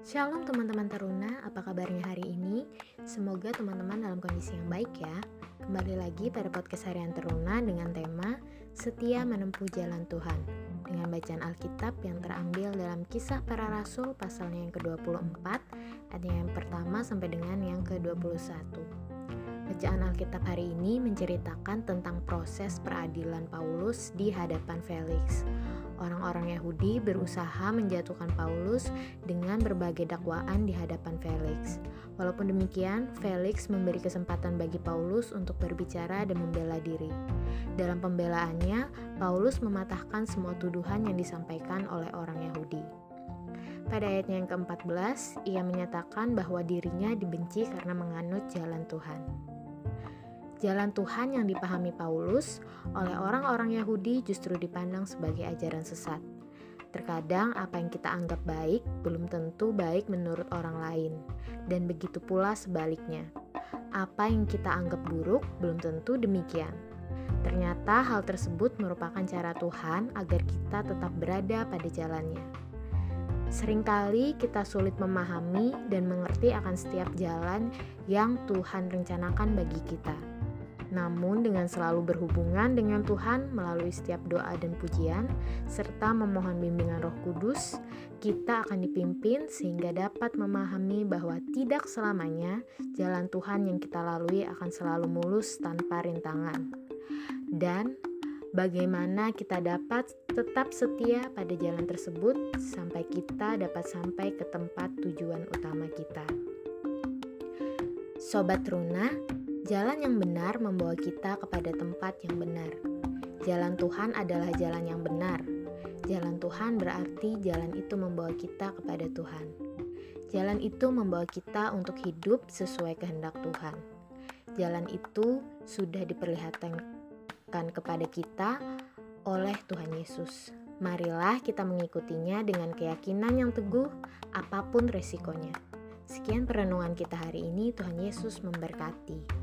Shalom teman-teman teruna, apa kabarnya hari ini? Semoga teman-teman dalam kondisi yang baik ya. Kembali lagi pada podcast harian teruna dengan tema Setia Menempuh Jalan Tuhan dengan bacaan Alkitab yang terambil dalam kisah para rasul pasalnya yang ke-24 ayat yang pertama sampai dengan yang ke-21. Bacaan Alkitab hari ini menceritakan tentang proses peradilan Paulus di hadapan Felix orang-orang Yahudi berusaha menjatuhkan Paulus dengan berbagai dakwaan di hadapan Felix. Walaupun demikian, Felix memberi kesempatan bagi Paulus untuk berbicara dan membela diri. Dalam pembelaannya, Paulus mematahkan semua tuduhan yang disampaikan oleh orang Yahudi. Pada ayatnya yang ke-14, ia menyatakan bahwa dirinya dibenci karena menganut jalan Tuhan. Jalan Tuhan yang dipahami Paulus oleh orang-orang Yahudi justru dipandang sebagai ajaran sesat. Terkadang apa yang kita anggap baik belum tentu baik menurut orang lain, dan begitu pula sebaliknya. Apa yang kita anggap buruk belum tentu demikian. Ternyata hal tersebut merupakan cara Tuhan agar kita tetap berada pada jalannya. Seringkali kita sulit memahami dan mengerti akan setiap jalan yang Tuhan rencanakan bagi kita. Namun, dengan selalu berhubungan dengan Tuhan melalui setiap doa dan pujian, serta memohon bimbingan Roh Kudus, kita akan dipimpin sehingga dapat memahami bahwa tidak selamanya jalan Tuhan yang kita lalui akan selalu mulus tanpa rintangan. Dan bagaimana kita dapat tetap setia pada jalan tersebut sampai kita dapat sampai ke tempat tujuan utama kita. Sobat Runa, Jalan yang benar membawa kita kepada tempat yang benar. Jalan Tuhan adalah jalan yang benar. Jalan Tuhan berarti jalan itu membawa kita kepada Tuhan. Jalan itu membawa kita untuk hidup sesuai kehendak Tuhan. Jalan itu sudah diperlihatkan kepada kita oleh Tuhan Yesus. Marilah kita mengikutinya dengan keyakinan yang teguh, apa pun resikonya. Sekian perenungan kita hari ini. Tuhan Yesus memberkati.